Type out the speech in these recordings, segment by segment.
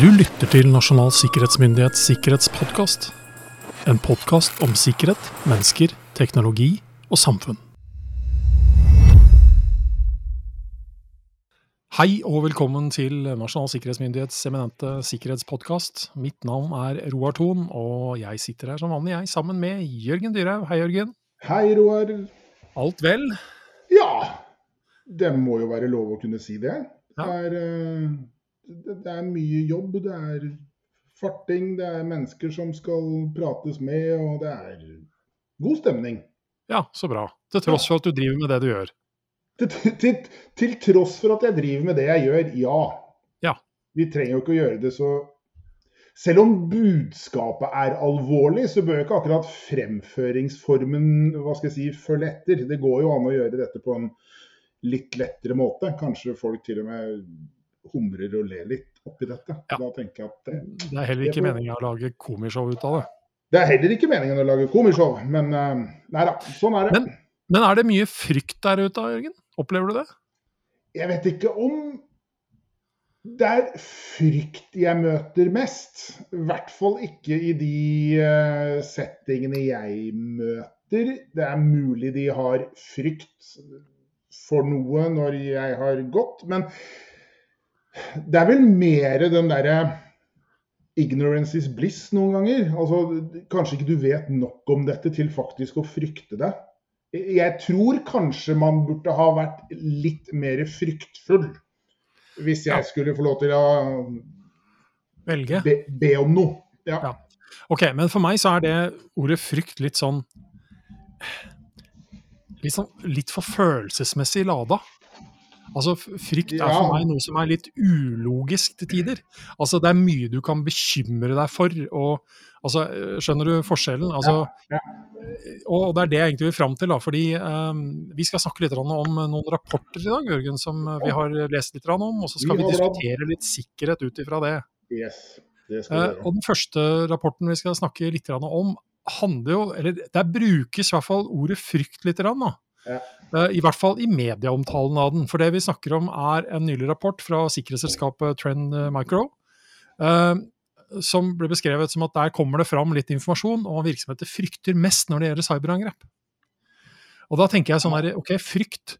Du lytter til Nasjonal sikkerhetsmyndighets sikkerhetspodkast. En podkast om sikkerhet, mennesker, teknologi og samfunn. Hei og velkommen til Nasjonal sikkerhetsmyndighets eminente sikkerhetspodkast. Mitt navn er Roar Thon, og jeg sitter her som vanlig, jeg, sammen med Jørgen Dyrhaug. Hei, Jørgen. Hei, Roar. Alt vel? Ja, det må jo være lov å kunne si det. Ja. Det, er, eh, det er mye jobb, det er farting, det er mennesker som skal prates med, og det er god stemning. Ja, så bra. Til tross for at du driver med det du gjør. Til, til, til tross for at jeg driver med det jeg gjør, ja. Ja. Vi trenger jo ikke å gjøre det så Selv om budskapet er alvorlig, så bør ikke akkurat fremføringsformen hva skal jeg si, følge etter. Det går jo an å gjøre dette på en litt lettere måte. Kanskje folk til og med humrer og ler litt oppi dette. Ja. Da tenker jeg at det, Det er heller ikke meningen å lage komishow ut av det. det er heller ikke meningen å lage komishow, men eh, nei da, sånn er det. Men- Men er det mye frykt der ute, Jørgen? Opplever du det? Jeg vet ikke om det er frykt jeg møter mest. I hvert fall ikke i de eh, settingene jeg møter. Det er mulig de har frykt for noe når jeg har gått, men det er vel mer den derre ignorance is bliss noen ganger. Altså, kanskje ikke du vet nok om dette til faktisk å frykte det. Jeg tror kanskje man burde ha vært litt mer fryktfull hvis jeg Ja. skulle få lov til å Velge? be, be om noe. Ja. Ja. Ok, men for meg så er det ordet frykt litt sånn Litt, sånn, litt for følelsesmessig lada. Altså, Frykt er for meg noe som er litt ulogisk til tider. Altså, Det er mye du kan bekymre deg for. og altså, øh, Skjønner du forskjellen? Altså, Ja, Og det er det jeg egentlig vil fram til. da, fordi um, Vi skal snakke litt om noen rapporter i dag, Jørgen, som vi har lest litt om. Og så skal Vi diskutere litt sikkerhet ut ifra det. Det Eh, og den første rapporten vi skal snakke litt om, handler jo Eller der brukes i hvert fall ordet frykt litt. Da. Ja. Eh, I hvert fall i medieomtalen av den. For det vi snakker om er en nylig rapport fra sikkerhetsselskapet Trend Micro. eh, som ble beskrevet som at der kommer det fram litt informasjon om hva virksomheter frykter mest når det gjelder cyberangrep. Og da tenker jeg sånn her, ok, frykt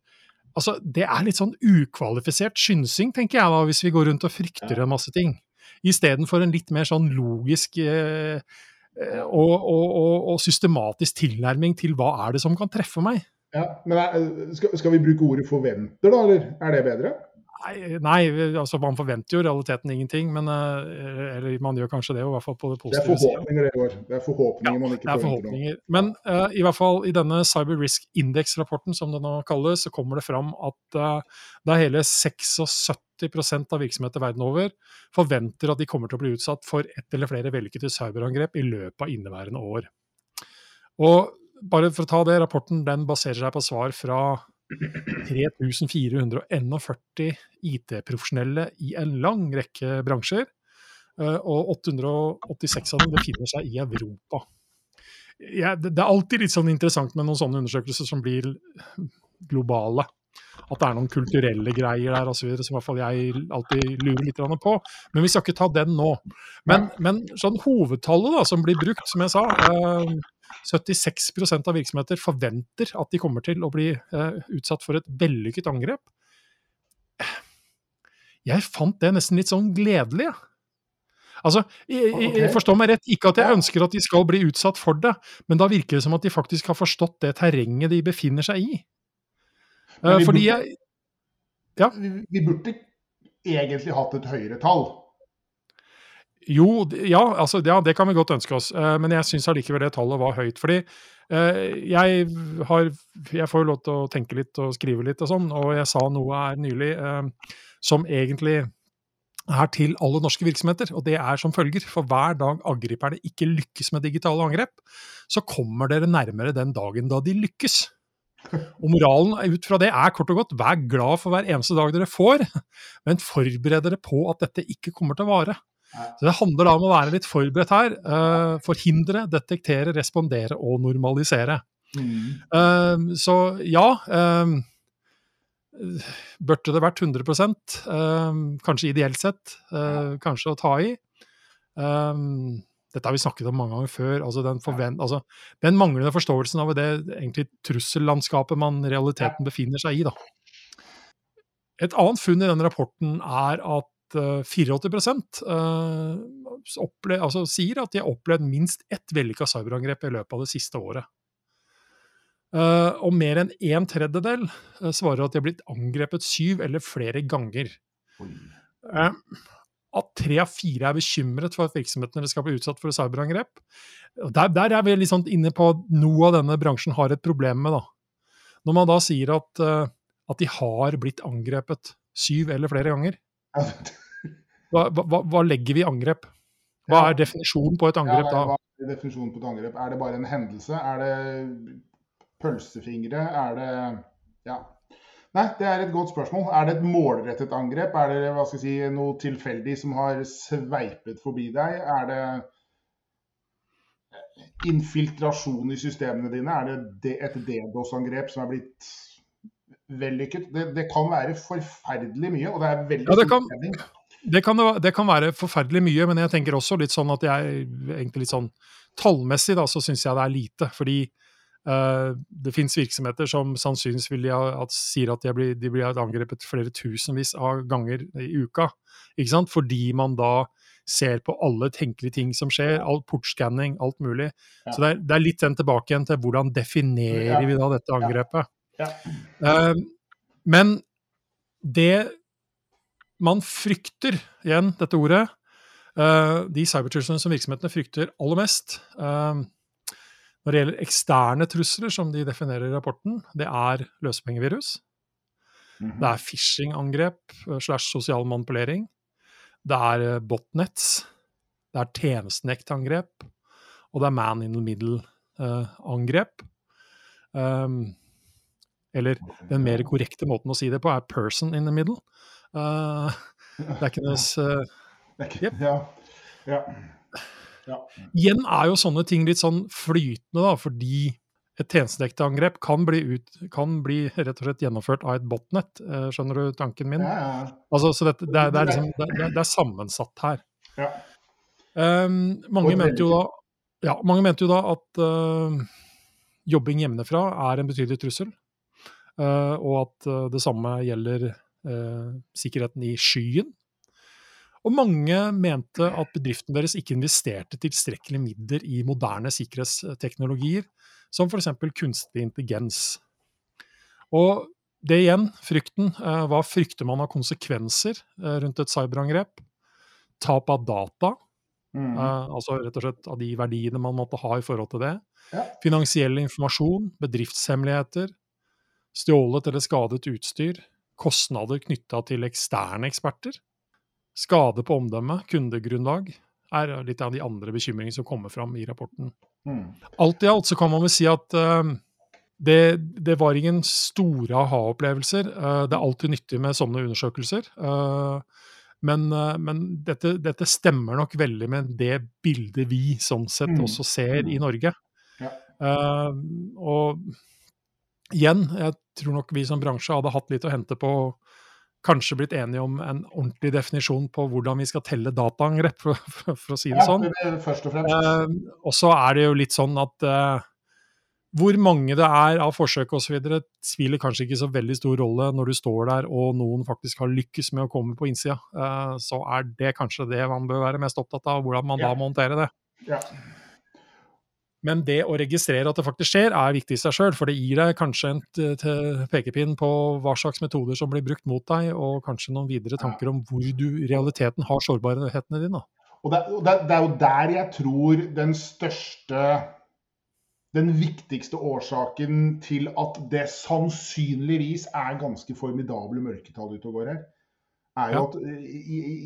Altså, Det er litt sånn ukvalifisert synsing, tenker jeg da, hvis vi går rundt og frykter en masse ting. Istedenfor en litt mer sånn logisk eh, eh, og, og, og, og systematisk tilnærming til hva er det som kan treffe meg. Ja, men er- skal, skal vi bruke ordet forventer, da, eller er det bedre? Nei, nei, altså man forventer jo i realiteten ingenting, men eh, Eller man gjør kanskje det, i hvert fall på det positive. Det er forhåpninger det går. Det er forhåpninger man ikke Det er forventer noe. Men uh, i hvert fall i denne Cyber Risk Index-rapporten, som det nå kalles, så kommer det fram at uh, det er hele 76 av virksomheter verden over forventer at de kommer til å bli utsatt for ett eller flere vellykkede cyberangrep i løpet av inneværende år. Og bare for å ta det, rapporten den baserer seg på svar fra 3441 IT-profesjonelle i en lang rekke bransjer. eh, Og 886 av dem befinner seg i Europa. Ja, det, er alltid litt sånn interessant med noen sånne undersøkelser som blir globale. At det er noen kulturelle greier der osv. som i hvert fall jeg alltid lurer litt på. Men vi skal ikke ta den nå. Men, men sånn hovedtallet da, som blir brukt, som jeg sa eh, 76% av virksomheter forventer at de kommer til å bli eh, utsatt for et vellykket angrep. Jeg fant det nesten litt sånn gledelig. jeg. Altså, jeg, jeg, forstår meg rett, ikke at jeg ønsker at de skal bli utsatt for det, men da virker det som at de faktisk har forstått det terrenget de befinner seg i. Eh, fordi burde- jeg Vi, vi burde egentlig hatt et høyere tall. Jo, ja, altså, ja, det kan vi godt ønske oss, eh, men jeg syns allikevel det tallet var høyt. Fordi eh, jeg har Jeg får jo lov til å tenke litt og skrive litt og sånn, og jeg sa noe her nylig eh, som egentlig er til alle norske virksomheter, og det er som følger. For hver dag angriperne ikke lykkes med digitale angrep, så kommer dere nærmere den dagen da de lykkes. Og moralen ut fra det er kort og godt vær glad for hver eneste dag dere får, men forbered dere på at dette ikke kommer til å vare. Så Det handler da om å være litt forberedt her. Uh, forhindre, detektere, respondere og normalisere. Mm. Uh, så ja. uh, burde det vært 100 eh, kanskje ideelt sett. Eh, kanskje å ta i. Dette har vi snakket om mange ganger før. altså Den, forvent, altså, den manglende forståelsen av det egentlig trussellandskapet man i realiteten befinner seg i. Da. Et annet funn i denne rapporten er at uh, 84 uh, opple altså, sier at de har opplevd minst ett vellykka cyberangrep i løpet av det siste året. Uh, og mer enn en tredjedel uh, svarer at de har blitt angrepet syv eller flere ganger. Uh, at tre av fire er bekymret for at virksomhetene skal bli utsatt for cyberangrep. Der, der, er vi sånn inne på at noe av denne bransjen har et problem med. da. Når man da sier at, at de har blitt angrepet syv eller flere ganger, hva, hva, hva legger vi i angrep? Hva er definisjonen på et angrep da? hva er definisjonen på et angrep? Er det bare en hendelse? Er det pølsefingre? Er det Ja. Nei, det er et godt spørsmål. Er det et målrettet angrep? Er det hva skal jeg si, noe tilfeldig som har sveipet forbi deg? Er det infiltrasjon i systemene dine? Er det et DDoS-angrep som er blitt vellykket? Det, det, kan være forferdelig mye, og det er veldig ja, det kan, det kan, være forferdelig mye, men jeg tenker også litt sånn at jeg egentlig litt sånn tallmessig da, så syns jeg det er lite. Fordi Uh, det finnes virksomheter som sannsynligvis vil at, sier at de blir, de blir, angrepet flere tusenvis av ganger i uka. Ikke sant? Fordi man da ser på alle tenkelige ting som skjer, all portskanning, alt mulig. Ja. Så det er, det er, litt den tilbake igjen til hvordan definerer ja. vi da dette angrepet. Ja. Uh, men det man frykter, igjen dette ordet, uh, de cybertruslene som virksomhetene frykter aller mest, uh, når det gjelder eksterne trusler, som de definerer i rapporten, det er løsepengevirus. Mm -hmm. Det er phishing-angrep eh, slash sosial manipulering. Det er eh, botnets. Det er tjenestenektangrep. Og det er man in the middle-angrep. Um, eller den mer korrekte måten å si det på er person in the middle. Uh, det er ikke noe uh, yep. Ja. ja. Ja. Igjen er jo sånne ting litt sånn flytende, da, fordi et tjenestedekteangrep kan bli, ut, kan bli rett og slett gjennomført av et botnett. Uh, skjønner du tanken min? Ja, ja. Altså, så det, det, er, det, er liksom, det, er, sammensatt her. Ja. Um, mange, mente jo da, ja, mange mente jo da at uh, jobbing hjemmefra er en betydelig trussel. Uh, og at uh, det samme gjelder sikkerheten i skyen. Og mange mente at bedriften deres ikke investerte tilstrekkelig midler i moderne sikkerhetsteknologier, som f.eks. kunstig intelligens. Og det igjen, frykten. Eh, hva frykter man av konsekvenser eh, rundt et cyberangrep? Tap av data, mm. Eh, altså rett og slett av de verdiene man måtte ha i forhold til det. Ja. Finansiell informasjon, bedriftshemmeligheter, stjålet eller skadet utstyr, kostnader knytta til eksterne eksperter. Skade på omdømmet, kundegrunnlag, er litt av de andre bekymringene som kommer fram i rapporten. Mm. Alt i alt så kan man vel si at uh, det, det, var ingen store aha-opplevelser. Uh, det er alltid nyttig med sånne undersøkelser. Uh, men, men dette, dette, stemmer nok veldig med det bildet vi sånn sett mm. også ser i Norge. Ja. og igjen, jeg tror nok vi som bransje hadde hatt litt å hente på kanskje blitt enige om en ordentlig definisjon på hvordan vi skal telle dataangrep, for, for, for, å si det sånn. Ja, først og fremst. Eh, og så er det jo litt sånn at eh, hvor mange det er av forsøk osv., spiller kanskje ikke så veldig stor rolle når du står der og noen faktisk har lykkes med å komme på innsida. Eh, så er det kanskje det man bør være mest opptatt av, hvordan man ja. da må håndtere det. Ja. Men det å registrere at det faktisk skjer, er viktig i seg sjøl. For det gir deg kanskje en pekepinn på hva slags metoder som blir brukt mot deg, og kanskje noen videre tanker om hvor du i realiteten har sårbarhetene dine. Og det, det, det er jo der jeg tror den største den viktigste årsaken til at det sannsynligvis er ganske formidable mørketall ute og går her, er jo at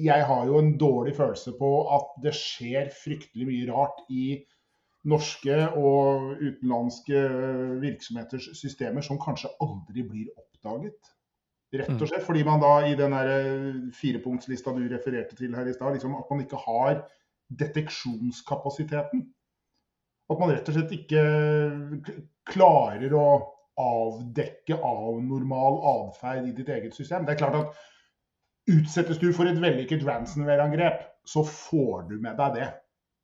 jeg har jo en dårlig følelse på at det skjer fryktelig mye rart i norske og utenlandske virksomheters systemer som kanskje aldri blir oppdaget. Rett og mm. slett fordi man da i den eh, firepunktslista du refererte til her i stad, liksom at man ikke har deteksjonskapasiteten. At man rett og slett ikke klarer å avdekke avnormal atferd i ditt eget system. Det er klart at Utsettes du for et vellykket ransomware-angrep, så får du med deg det.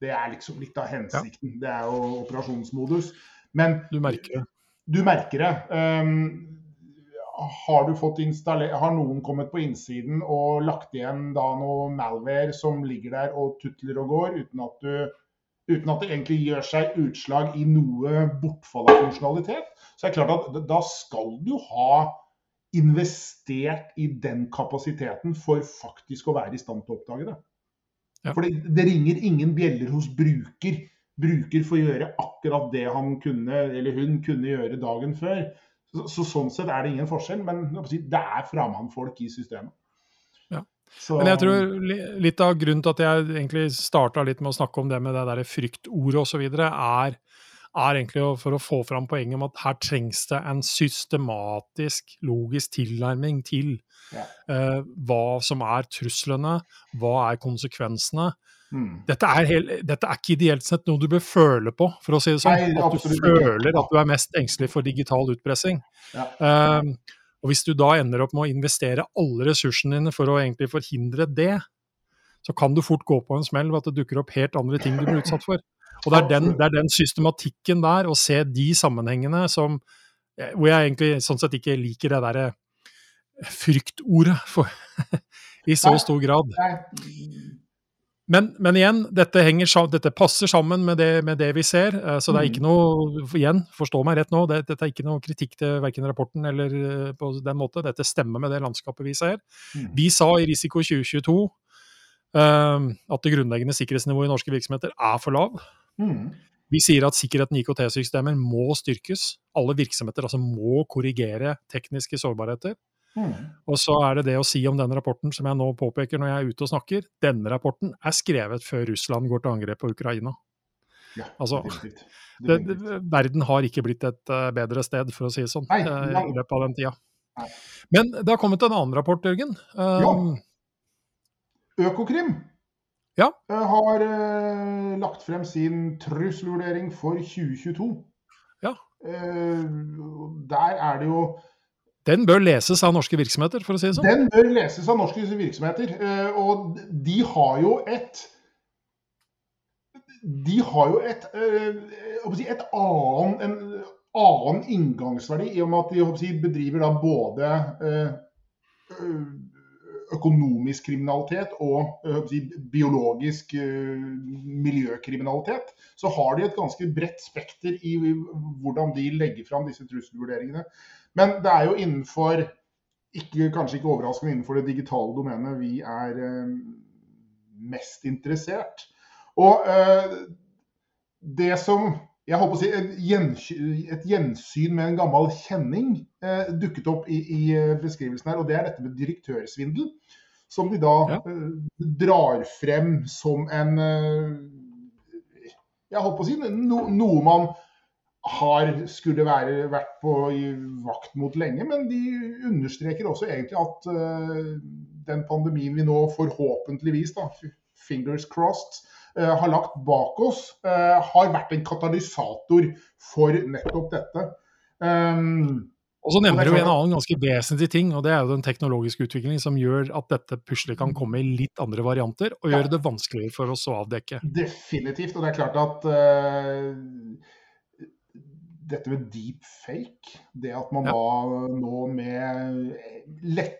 Det er liksom litt av hensikten. Ja. Det er jo operasjonsmodus. Men du merker det. Du merker det. Um, har, har, noen kommet på innsiden og lagt igjen da noe malware som ligger der og tutler og går, uten at, du, uten at det egentlig gjør seg utslag i noe bortfall av funksjonalitet, så er det klart at da skal du ha investert i den kapasiteten for faktisk å være i stand til å oppdage det. Ja. For det, ringer ingen bjeller hos bruker. Bruker får gjøre akkurat det han kunne eller hun kunne gjøre dagen før. Så, så Sånn sett er det ingen forskjell, men det er framandfolk i systemet. Ja. Så, men jeg tror litt av grunnen til at jeg egentlig starta litt med å snakke om det med det der fryktordet osv., er er egentlig for å få fram poenget om at her trengs det en systematisk, logisk tilnærming til ja. uh, hva som er truslene, hva er konsekvensene. Mm. Dette, er helt, dette, er ikke ideelt sett noe du bør føle på, for å si det sånn. Nei, at du føler at du er mest engstelig for digital utpressing. Ja. Uh, og hvis du da ender opp med å investere alle ressursene dine for å egentlig forhindre det, så kan du fort gå på en smell ved at det dukker opp helt andre ting du blir utsatt for. Og det er, den, det er den systematikken der, å se de sammenhengene som eh, Hvor jeg egentlig sånn sett ikke liker det derre fryktordet for, i så stor grad. Men, men, igjen, dette, henger, dette passer sammen med det, med det, vi ser. Eh, så det er ikke mm. noe Igjen, forstå meg rett nå, det, dette er ikke noe kritikk til verken rapporten eller eh, på den måte. Dette stemmer med det landskapet vi ser. Mm. Vi sa i Risiko 2022 uh, at det grunnleggende sikkerhetsnivået i norske virksomheter er for lav. Mm. Vi sier at sikkerheten i IKT-systemer må styrkes. Alle virksomheter altså må korrigere tekniske sårbarheter. Mm. Og så er det det å si om denne rapporten, som jeg nå påpeker når jeg er ute og snakker. Denne rapporten er skrevet før Russland går til angrep på Ukraina. Ja, altså, definitivt. Definitivt. Det, verden har ikke blitt et uh, bedre sted, for å si det sånn, Nei, nei. i løpet av den tida. Nei. Men det har kommet en annen rapport, Jørgen. Um, ja. Økokrim ja. Eh, har eh, lagt frem sin trusselvurdering for 2022. Ja. Eh, der er det jo Den bør leses av norske virksomheter, for å si det sånn? Den bør leses av norske virksomheter. Eh, og de har jo et De har jo et, et annen, en annen inngangsverdi, i og med at de bedriver da både økonomisk kriminalitet og si, biologisk uh, miljøkriminalitet, så har de et ganske bredt spekter i hvordan de legger fram disse trusselvurderingene. Men det er jo innenfor, ikke, kanskje ikke overraskende innenfor det digitale domenet, vi er uh, mest interessert. Og det som jeg håper å si, et, et, gjensyn med en gammel kjenning eh, dukket opp i, i, eh, beskrivelsen her. og Det er dette med direktørsvindel. Som de da ja. eh, drar frem som en eh, Jeg håper å si no, noe man har skulle være, vært på vakt mot lenge. Men de understreker også egentlig at uh, den pandemien vi nå forhåpentligvis, da, fingers crossed, Eh, har lagt bak oss, eh, har vært en katalysator for nettopp dette. Um, og så nevner du en annen ganske vesentlig ting, og det er jo den teknologiske utviklingen som gjør at dette puslet kan komme i litt andre varianter, og gjøre det vanskeligere for oss å avdekke. Definitivt. Og det er klart at uh, dette med deep fake, det at man ja. da nå med lett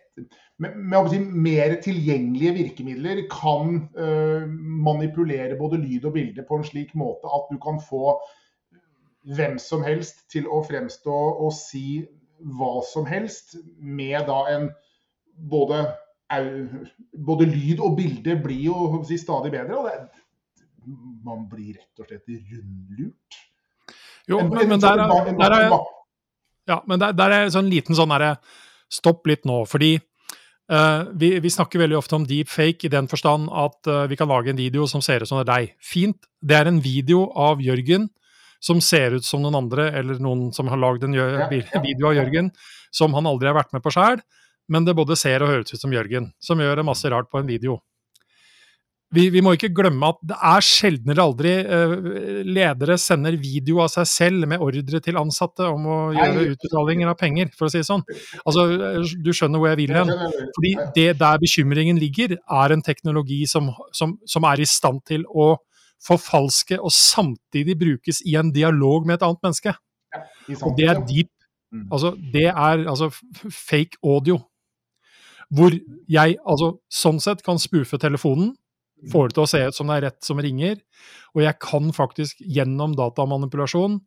med, med si, mer tilgjengelige virkemidler kan uh, manipulere både lyd og bilde på en slik måte at du kan få hvem som helst til å fremstå og si hva som helst, med da en både, både lyd og bilde blir jo si, stadig bedre. og det, Man blir rett og slett rundlurt. Jo, en, men, men, der, er, der er, ja, men der, der er en sånn liten sånn derre Stopp litt nå. fordi Uh, vi, vi, snakker veldig ofte om deepfake i den forstand at uh, vi kan lage en video som ser ut som det er deg. Fint. Det er en video av Jørgen som ser ut som noen andre, eller noen som har lagd en video av Jørgen som han aldri har vært med på sjøl, men det både ser og høres ut som Jørgen, som gjør en masse rart på en video. Vi, vi, må ikke glemme at det er sjelden eller aldri uh, ledere sender video av seg selv med ordre til ansatte om å gjøre utbetalinger av penger, for å si det sånn. Altså, Du skjønner hvor jeg vil hen. Fordi det der bekymringen ligger, er en teknologi som, som, som er i stand til å forfalske og samtidig brukes i en dialog med et annet menneske. Og det er deep. Mm. Altså, det er altså fake audio. Hvor jeg altså sånn sett kan spoofe telefonen får det til å se ut som det er rett som ringer. Og jeg kan faktisk gjennom datamanipulasjon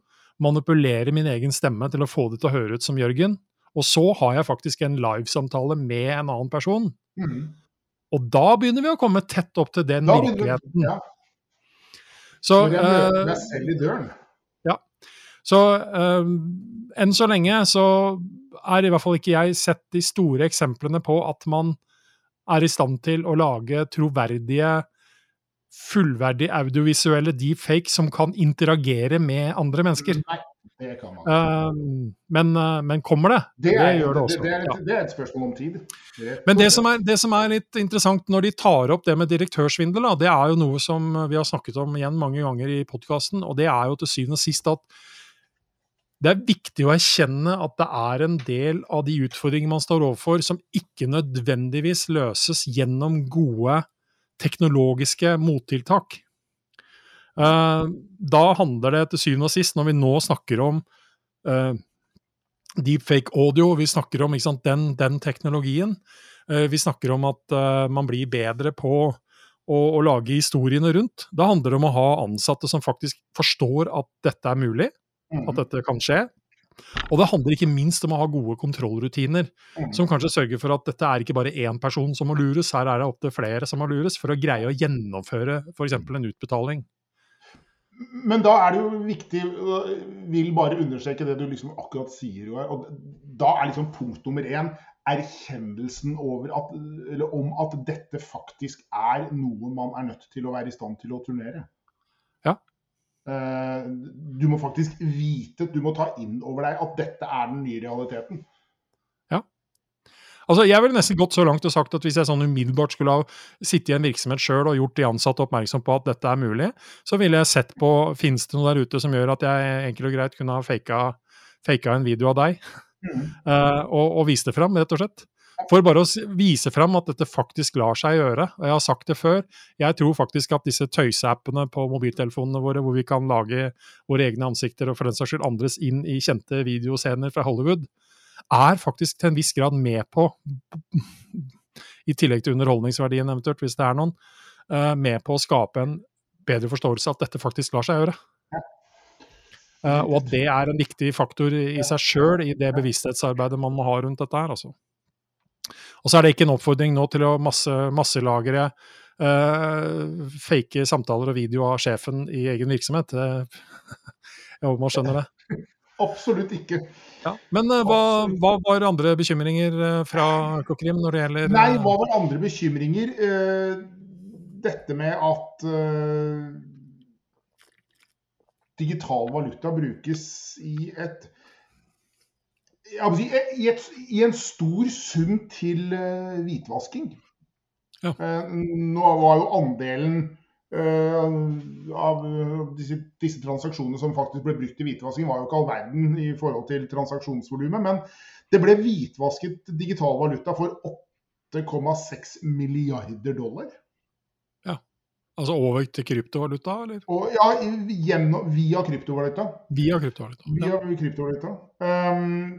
manipulere min egen stemme til å få det til å høre ut som Jørgen. Og så har jeg faktisk en livesamtale med en annen person. Mm. Og da begynner vi å komme tett opp til den da virkeligheten. Ja. Så, Når jeg møter meg selv i døren. Ja. Så uh, enn så lenge så er i hvert fall ikke jeg sett de store eksemplene på at man er i stand til å lage troverdige, fullverdige audiovisuelle deepfakes som kan interagere med andre mennesker. Nei, det kan man uh, men, uh, men, kommer det? Det, er, det gjør det også. Det, det, er, det, er, et spørsmål om tid. men det som, er, det som, er, litt interessant når de tar opp det med direktørsvindel, da, det er jo noe som vi har snakket om igjen mange ganger i podkasten, og det er jo til syvende og sist at det er viktig å erkjenne at det er en del av de utfordringene man står overfor, som ikke nødvendigvis løses gjennom gode teknologiske mottiltak. Eh, da handler det til syvende og sist, når vi nå snakker om uh, deepfake audio, vi snakker om sant, den, den, teknologien, uh, vi snakker om at man blir bedre på å, å, lage historiene rundt. Da handler det om å ha ansatte som faktisk forstår at dette er mulig, at mm. dette kan skje. Og det handler ikke minst om å ha gode kontrollrutiner, mm. som kanskje sørger for at dette er ikke bare én person som må lures, her er det opptil flere som må lures, for å greie å gjennomføre f.eks. en utbetaling. Men da er det jo viktig, vil bare understreke det du liksom akkurat sier. og Da er liksom punkt nummer én erkjennelsen at, om at dette faktisk er noe man er nødt til å være i stand til å turnere. Eh, du må faktisk vite, du må ta inn over deg at dette er den nye realiteten. Ja. Altså, jeg ville nesten gått så langt og sagt at hvis jeg sånn umiddelbart skulle ha sittet i en virksomhet sjøl og gjort de ansatte oppmerksom på at dette er mulig, så ville jeg sett på finnes det noe der ute som gjør at jeg enkelt og greit kunne ha faka, faka en video av deg, mm. uh, og, og vist det fram, rett og slett. For bare å vise fram at dette faktisk lar seg gjøre. Og jeg har sagt det før, jeg tror faktisk at disse tøyseappene på mobiltelefonene våre, hvor vi kan lage våre egne ansikter og for den saks skyld andres inn i kjente videoscener fra Hollywood, er faktisk til en viss grad med på, i tillegg til underholdningsverdien eventuelt, hvis det er noen, eh, med på å skape en bedre forståelse av at dette faktisk lar seg gjøre. Uh, og at det er en viktig faktor i seg sjøl i det bevissthetsarbeidet man må ha rundt dette her. altså. Og så er det ikke en oppfordring nå til å masse, masselagre uh, fake samtaler og video av sjefen i egen virksomhet. Jeg håper man skjønner det. Absolutt ikke. Ja, men uh, hva, hva, var andre bekymringer uh, fra Økokrim når det gjelder Nei, hva var andre bekymringer? dette med at digital valuta brukes i et si, i, et, i, en stor sum til uh, hvitvasking. Ja. Uh, nå var jo andelen uh, av disse, disse, transaksjonene som faktisk ble brukt i hvitvasking, var jo ikke all verden i forhold til transaksjonsvolumet. Men det ble hvitvasket digital valuta for 8,6 milliarder dollar. Altså over til kryptovaluta, eller? Og, ja, gjennom, via kryptovaluta. Via kryptovaluta. Via ja. kryptovaluta. Um,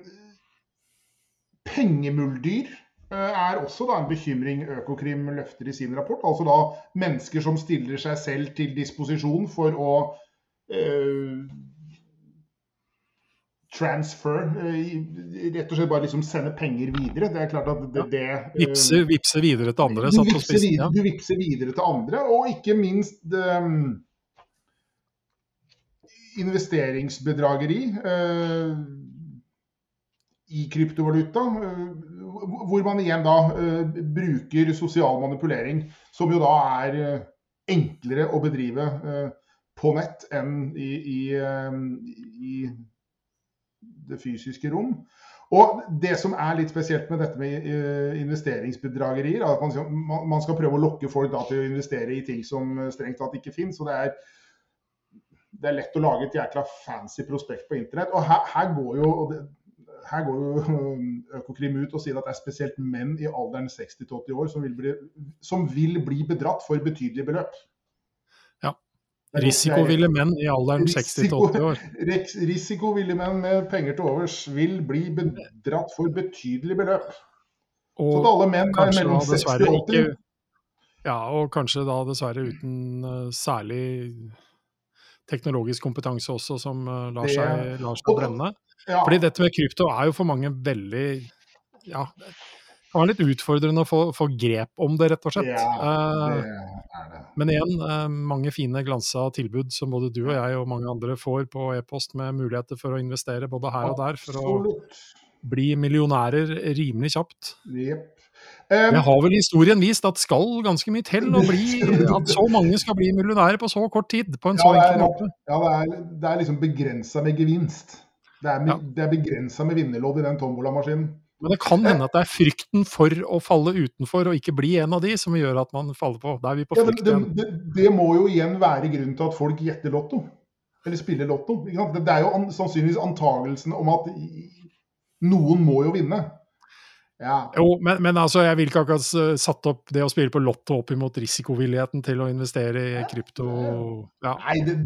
Pengemuldyr uh, er også da en bekymring Økokrim løfter i sin rapport. Altså da mennesker som stiller seg selv til disposisjon for å uh, transfer uh, Rett og slett bare liksom sende penger videre. Det er klart at det, det uh, vipse, vipse, videre til andre. Du vipser, videre, ja. du vipser videre til andre, og ikke minst um, investeringsbedrageri. Uh, i kryptovaluta, Uh, hvor man igjen da uh, bruker sosial manipulering, som jo da er eh, enklere å bedrive på nett enn i, i, i det fysiske rom. Og Det som er litt spesielt med dette med uh, investeringsbedragerier, er at man, skal prøve å lokke folk til å investere i ting som strengt tatt ikke finnes. Og det det er lett å lage et jækla fancy prospekt på internett. Og her, her går jo her går jo Økokrim ut og sier at det er spesielt menn i alderen 60-80 år som vil, bli, som vil bli bedratt for betydelige beløp. Risikoville menn i alderen 60-80 år. Risikoville menn med penger til overs vil bli bedratt for betydelig beløp. Og så alle menn er mellom 60 og 80. Ikke, ja, og kanskje da dessverre uten uh, særlig teknologisk kompetanse også, som uh, lar, seg, lar seg brenne. Ja. Fordi dette med krypto er jo for mange veldig ja, det var litt utfordrende å få, få, grep om det, rett og slett. Ja, det eh, er det. Men igjen, eh, mange fine glansa tilbud som både du og jeg og mange andre får på e-post, med muligheter for å investere både her og der for Absolutt. å bli millionærer rimelig kjapt. Yep. Um, det har vel historien vist at skal ganske mye til å bli, at så mange skal bli millionærer på så kort tid. på en så ja, enkel måte. Ja, det er, det er liksom begrensa med gevinst. Det er, ja. er begrensa med vinnerlodd i den tombolamaskinen. Men det kan hende at det er frykten for å falle utenfor og ikke bli en av de, som gjør at man faller på. Da er vi på frykt ja, det, det, det, må jo igjen være grunnen til at folk gjetter lotto. Eller spiller lotto. Det er jo an, sannsynligvis antagelsen om at noen må jo vinne. Ja. Jo, men, men, altså, jeg vil ikke akkurat satt opp det å spille på lotto opp imot risikovilligheten til å investere i krypto. Ja. Nei, det,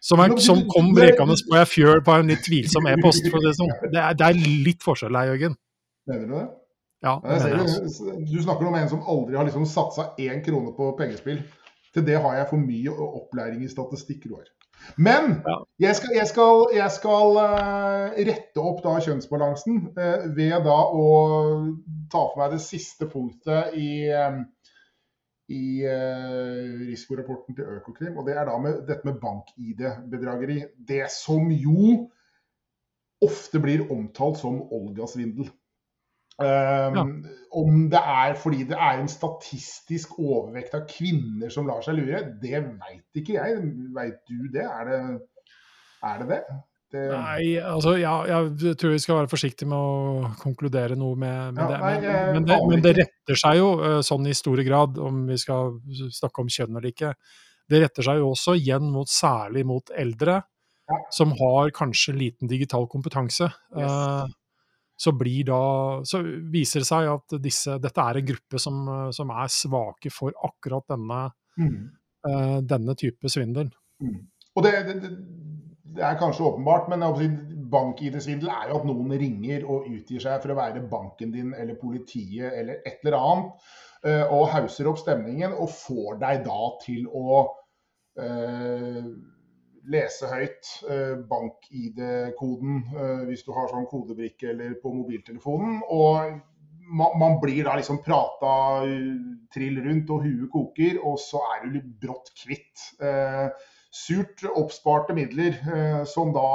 som, er, som kom brekende på ei fjøl på en litt tvilsom e-post. Det, sånn. det, det er litt forskjell her, Jørgen. Mener du det? Ja, det mener jeg, altså. Du snakker om en som aldri har liksom satsa én krone på pengespill. Til det har jeg for mye opplæring i statistikk, Roar. Men ja. jeg skal, jeg skal, jeg skal uh, rette opp da kjønnsbalansen uh, ved da å ta for meg det siste punktet i, um, i uh, risikorapporten til Økokrim. Og det er da med dette med bank-ID-bedrageri. Det som jo ofte blir omtalt som Olga-svindel. Um, ja. Om det er fordi det er en statistisk overvekt av kvinner som lar seg lure, det veit ikke jeg. Veit du det? Er det er det? det? det... Nei, altså ja, jeg tror vi skal være forsiktige med å konkludere noe med, med ja, det. Men, nei, men, det. men, det. retter seg jo uh, sånn i store grad, om vi skal snakke om kjønn eller ikke. Det retter seg jo også igjen mot særlig mot eldre, ja. som har kanskje liten digital kompetanse. Yes. Uh, så, da, så viser det seg at disse, dette er en gruppe som, som er svake for akkurat denne, mm. uh, denne type svindel. Mm. Og det, det, det, er kanskje åpenbart, men bank-ID-svindel er jo at noen ringer og utgir seg for å være banken din eller politiet eller et eller annet, uh, og hauser opp stemningen og får deg da til å uh, lese høyt eh, bank-ID-koden eh, hvis du har sånn kodebrikke eller på mobiltelefonen. Og man, blir da liksom prata trill rundt, og huet koker, og så er du litt brått kvitt. Eh, surt oppsparte midler eh, som da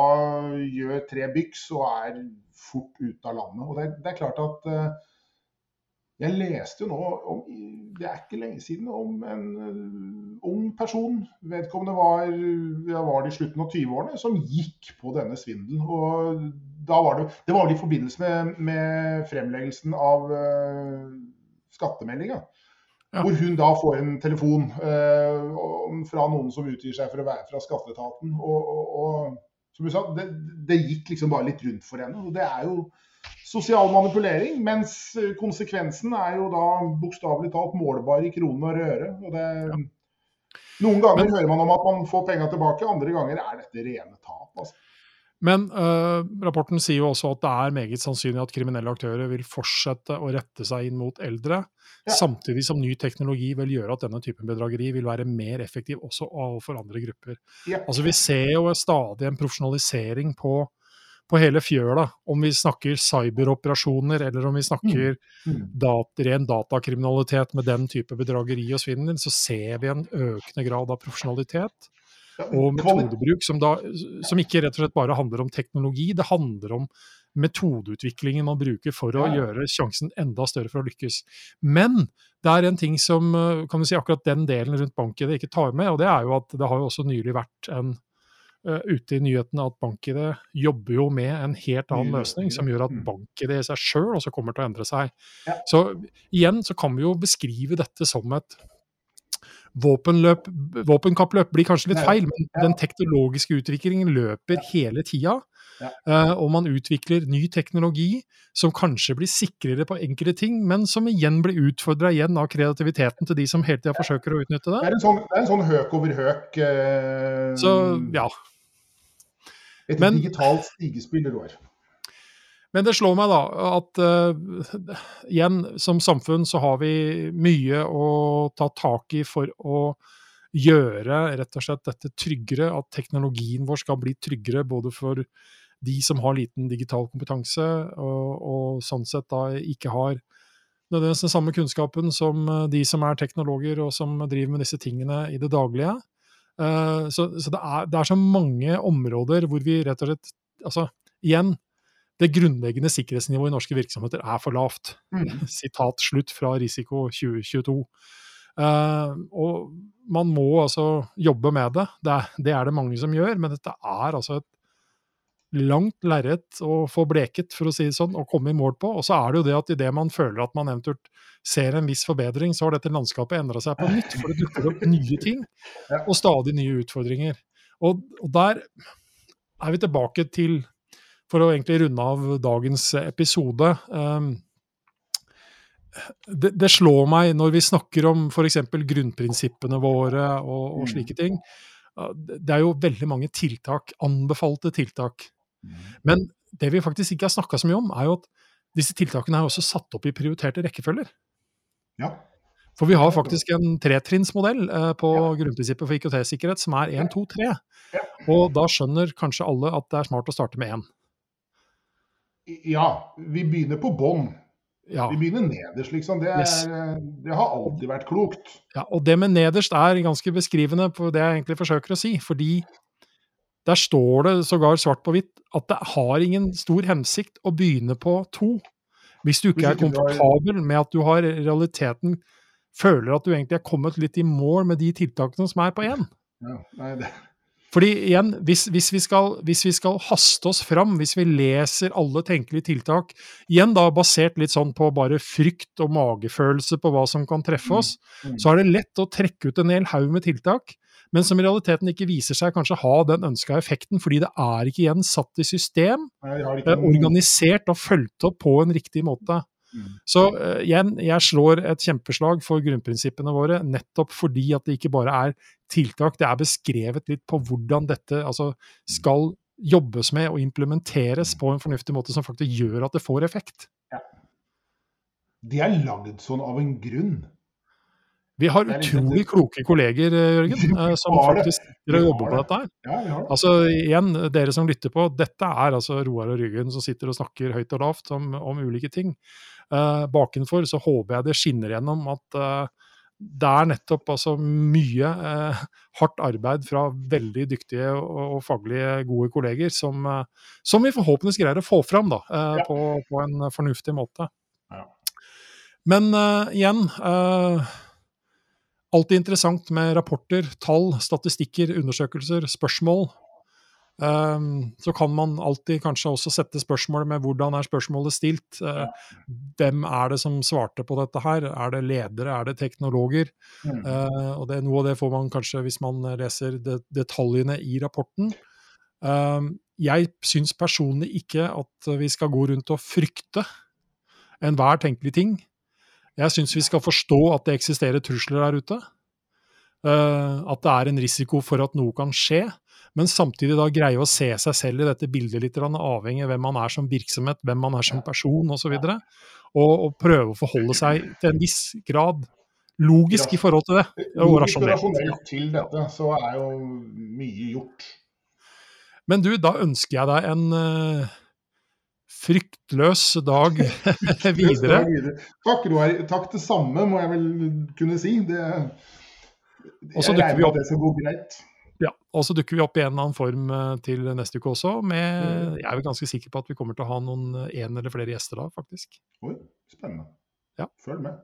gjør tre byks og er fort ute av landet. Og det, er klart at eh, jeg leste jo nå, om, det er ikke lenge siden, om en uh, ung person. Vedkommende var, ja, var i slutten av 20-årene, som gikk på denne svindelen. Og da var det, det var vel i forbindelse med, med fremleggelsen av uh, skattemeldinga. Ja. Hvor hun da får en telefon uh, fra noen som utgir seg for å være fra skatteetaten. Og, og, og som du sa, det, det, gikk liksom bare litt rundt for henne. Og det er jo sosial manipulering. Mens eh, konsekvensen er jo da bokstavelig talt målbar i kroner og øre. Og det, noen ganger hører man om at man får penga tilbake, andre ganger er dette rene tap. Altså. Men uh, rapporten sier jo også at det er meget sannsynlig at kriminelle aktører vil fortsette å rette seg inn mot eldre, ja. samtidig som ny teknologi vil gjøre at denne typen bedrageri vil være mer effektiv også overfor andre grupper. Ja. Altså Vi ser jo stadig en profesjonalisering på på hele fjøla, om vi snakker cyberoperasjoner eller om vi snakker mm. mm. dat ren datakriminalitet med den type bedrageri og svindel, så ser vi en økende grad av profesjonalitet og metodebruk som, da, som ikke rett og slett bare handler om teknologi, det handler om metodeutviklingen man bruker for å gjøre sjansen enda større for å lykkes. Men det er en ting som kan du si, akkurat den delen rundt banken det ikke tar med, og det er jo at det har jo også nylig vært en ute i nyhetene at BankID jobber jo med en helt annen løsning, som gjør at bank-ID i seg sjøl også kommer til å endre seg. Så igjen så kan vi jo beskrive dette som et våpenløp Våpenkappløp blir kanskje litt feil, men den teknologiske utviklingen løper hele tida. Eh, og man utvikler ny teknologi som kanskje blir sikrere på enkelte ting, men som igjen blir utfordra igjen av kreativiteten til de som hele tida forsøker å utnytte Det det. er en sånn, det er en sånn høk over høk eh, Så ja. Et men- digitalt stigespill, Roar. Men det slår meg da at uh, igjen, som samfunn så har vi mye å ta tak i for å gjøre rett og slett dette tryggere, at teknologien vår skal bli tryggere både for de som har liten digital kompetanse, og, og sånn sett da ikke har nødvendigvis den samme kunnskapen som eh, de som er teknologer og som driver med disse tingene i det daglige. Eh, Så, så det, er, det er så mange områder hvor vi rett og slett Altså, igjen, det grunnleggende sikkerhetsnivået i norske virksomheter er for lavt. Mm. Sitat slutt fra Risiko 2022. Uh, og man må altså jobbe med det. Det er, det er det mange som gjør, men dette er altså et langt lerret å få bleket, for å si det sånn, og komme i mål på. Og så er det jo det at idet man føler at man eventuelt ser en viss forbedring, så har dette landskapet endra seg på nytt, for det dukker opp nye ting, og stadig nye utfordringer. Og, og der er vi tilbake til, for å egentlig runde av dagens episode um, det, det slår meg når vi snakker om f.eks. grunnprinsippene våre og, og Mm. slike ting. det er jo veldig mange tiltak, anbefalte tiltak. Men det vi faktisk ikke har snakka så mye om, er jo at disse tiltakene er også satt opp i prioriterte rekkefølger. Ja. For vi har faktisk en tretrinnsmodell eh, på Ja. grunnprinsippet for IKT-sikkerhet som er 1, 2, 3. Ja. Og da skjønner kanskje alle at det er smart å starte med én. ja, vi begynner på bånn. Ja. Vi begynner nederst, liksom. Det, er, Yes. det har alltid vært klokt. Ja, og det med nederst er ganske beskrivende på det jeg egentlig forsøker å si. Fordi der står det sågar svart på hvitt at det har ingen stor hensikt å begynne på to. Hvis du ikke er komfortabel med at du har realiteten føler at du egentlig er kommet litt i mål med de tiltakene som er på én. Fordi igjen, hvis, hvis, vi skal, hvis vi skal haste oss fram, hvis vi leser alle tenkelige tiltak, igjen da basert litt sånn på bare frykt og magefølelse på hva som kan treffe Mm, oss, mm. så er det lett å trekke ut en hel haug med tiltak, men som i realiteten ikke viser seg kanskje ha den ønska effekten, fordi det er ikke igjen satt i system, eh, organisert og fulgt opp på en riktig måte. Mm. Så eh, igjen, jeg slår et kjempeslag for grunnprinsippene våre, nettopp fordi at det ikke bare er tiltak, det er beskrevet litt på hvordan dette altså, skal jobbes med og implementeres på en fornuftig måte som faktisk gjør at det får effekt. De er lagd sånn av en grunn. Vi har utrolig kloke kolleger, eh, Jørgen, eh, som faktisk jobber på dette her. Altså igjen, dere som lytter på, dette er altså Roar og Ryggen som sitter og snakker høyt og lavt om, om ulike ting. Uh, bakenfor så håper jeg det skinner gjennom at eh, det er nettopp altså mye eh, hardt arbeid fra veldig dyktige og, og faglig gode kolleger som, som vi forhåpentligvis greier å få fram da, eh, på, på en fornuftig måte. Men igjen eh, Alltid interessant med rapporter, tall, statistikker, undersøkelser, spørsmål. Um, så kan man alltid kanskje også sette spørsmålet med hvordan er spørsmålet stilt. Uh, hvem er det som svarte på dette her? Er det ledere, er det teknologer? Mm. Uh, og det, Noe av det får man kanskje hvis man leser det, detaljene i rapporten. Um, jeg syns personlig ikke at vi skal gå rundt og frykte enhver tenkelig ting. Jeg syns vi skal forstå at det eksisterer trusler der ute. Uh, at det er en risiko for at noe kan skje. Men samtidig da greie å se seg selv i dette bildet litt, avhengig av hvem man er som virksomhet, hvem man er som person osv. Og, så og, og prøve å forholde seg til en viss grad logisk i forhold til det. Og rasjonelt. rasjonelt til dette, så er jo mye gjort. Men du, da ønsker jeg deg en uh, fryktløs dag videre. Takk, Roar. Takk det samme, må jeg vel kunne si. Det, jeg regner med at det skal gå greit. Ja, og så dukker vi opp i en eller annen form eh, til neste uke også. Med, jeg er vel ganske sikker på at vi kommer til å ha noen en eller flere gjester da, faktisk. Oi, spennende. Ja. Følg med.